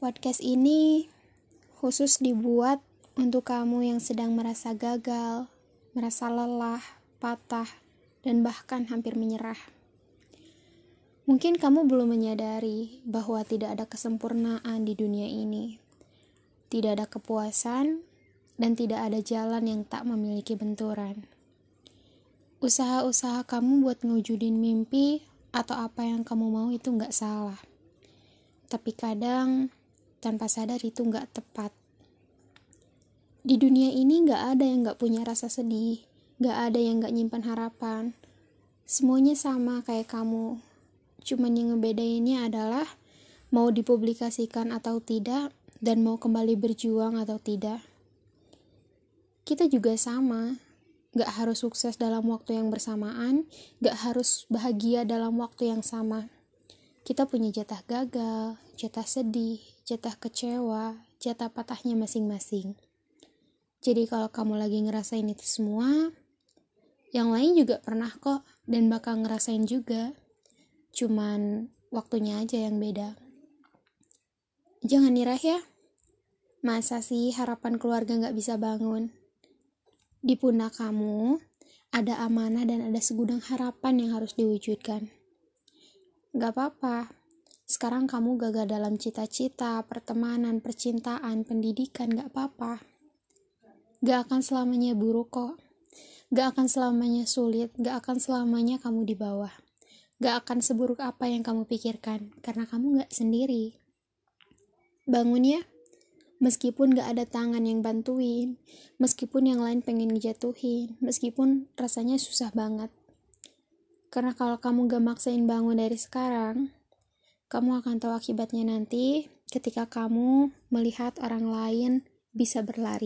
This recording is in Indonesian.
Podcast ini khusus dibuat untuk kamu yang sedang merasa gagal, merasa lelah, patah, dan bahkan hampir menyerah. Mungkin kamu belum menyadari bahwa tidak ada kesempurnaan di dunia ini. Tidak ada kepuasan dan tidak ada jalan yang tak memiliki benturan. Usaha-usaha kamu buat ngewujudin mimpi atau apa yang kamu mau itu nggak salah. Tapi kadang tanpa sadar itu nggak tepat. Di dunia ini nggak ada yang nggak punya rasa sedih, nggak ada yang nggak nyimpan harapan. Semuanya sama kayak kamu. Cuman yang ngebedainnya adalah mau dipublikasikan atau tidak dan mau kembali berjuang atau tidak. Kita juga sama, Gak harus sukses dalam waktu yang bersamaan, gak harus bahagia dalam waktu yang sama. Kita punya jatah gagal, jatah sedih, jatah kecewa, jatah patahnya masing-masing. Jadi kalau kamu lagi ngerasain itu semua, yang lain juga pernah kok dan bakal ngerasain juga. Cuman waktunya aja yang beda. Jangan nirah ya. Masa sih harapan keluarga gak bisa bangun? Di pundak kamu ada amanah dan ada segudang harapan yang harus diwujudkan. Gak apa-apa, sekarang kamu gagal dalam cita-cita, pertemanan, percintaan, pendidikan, gak apa-apa. Gak akan selamanya buruk kok. Gak akan selamanya sulit, gak akan selamanya kamu di bawah. Gak akan seburuk apa yang kamu pikirkan, karena kamu gak sendiri. Bangun ya meskipun gak ada tangan yang bantuin, meskipun yang lain pengen ngejatuhin, meskipun rasanya susah banget. Karena kalau kamu gak maksain bangun dari sekarang, kamu akan tahu akibatnya nanti ketika kamu melihat orang lain bisa berlari.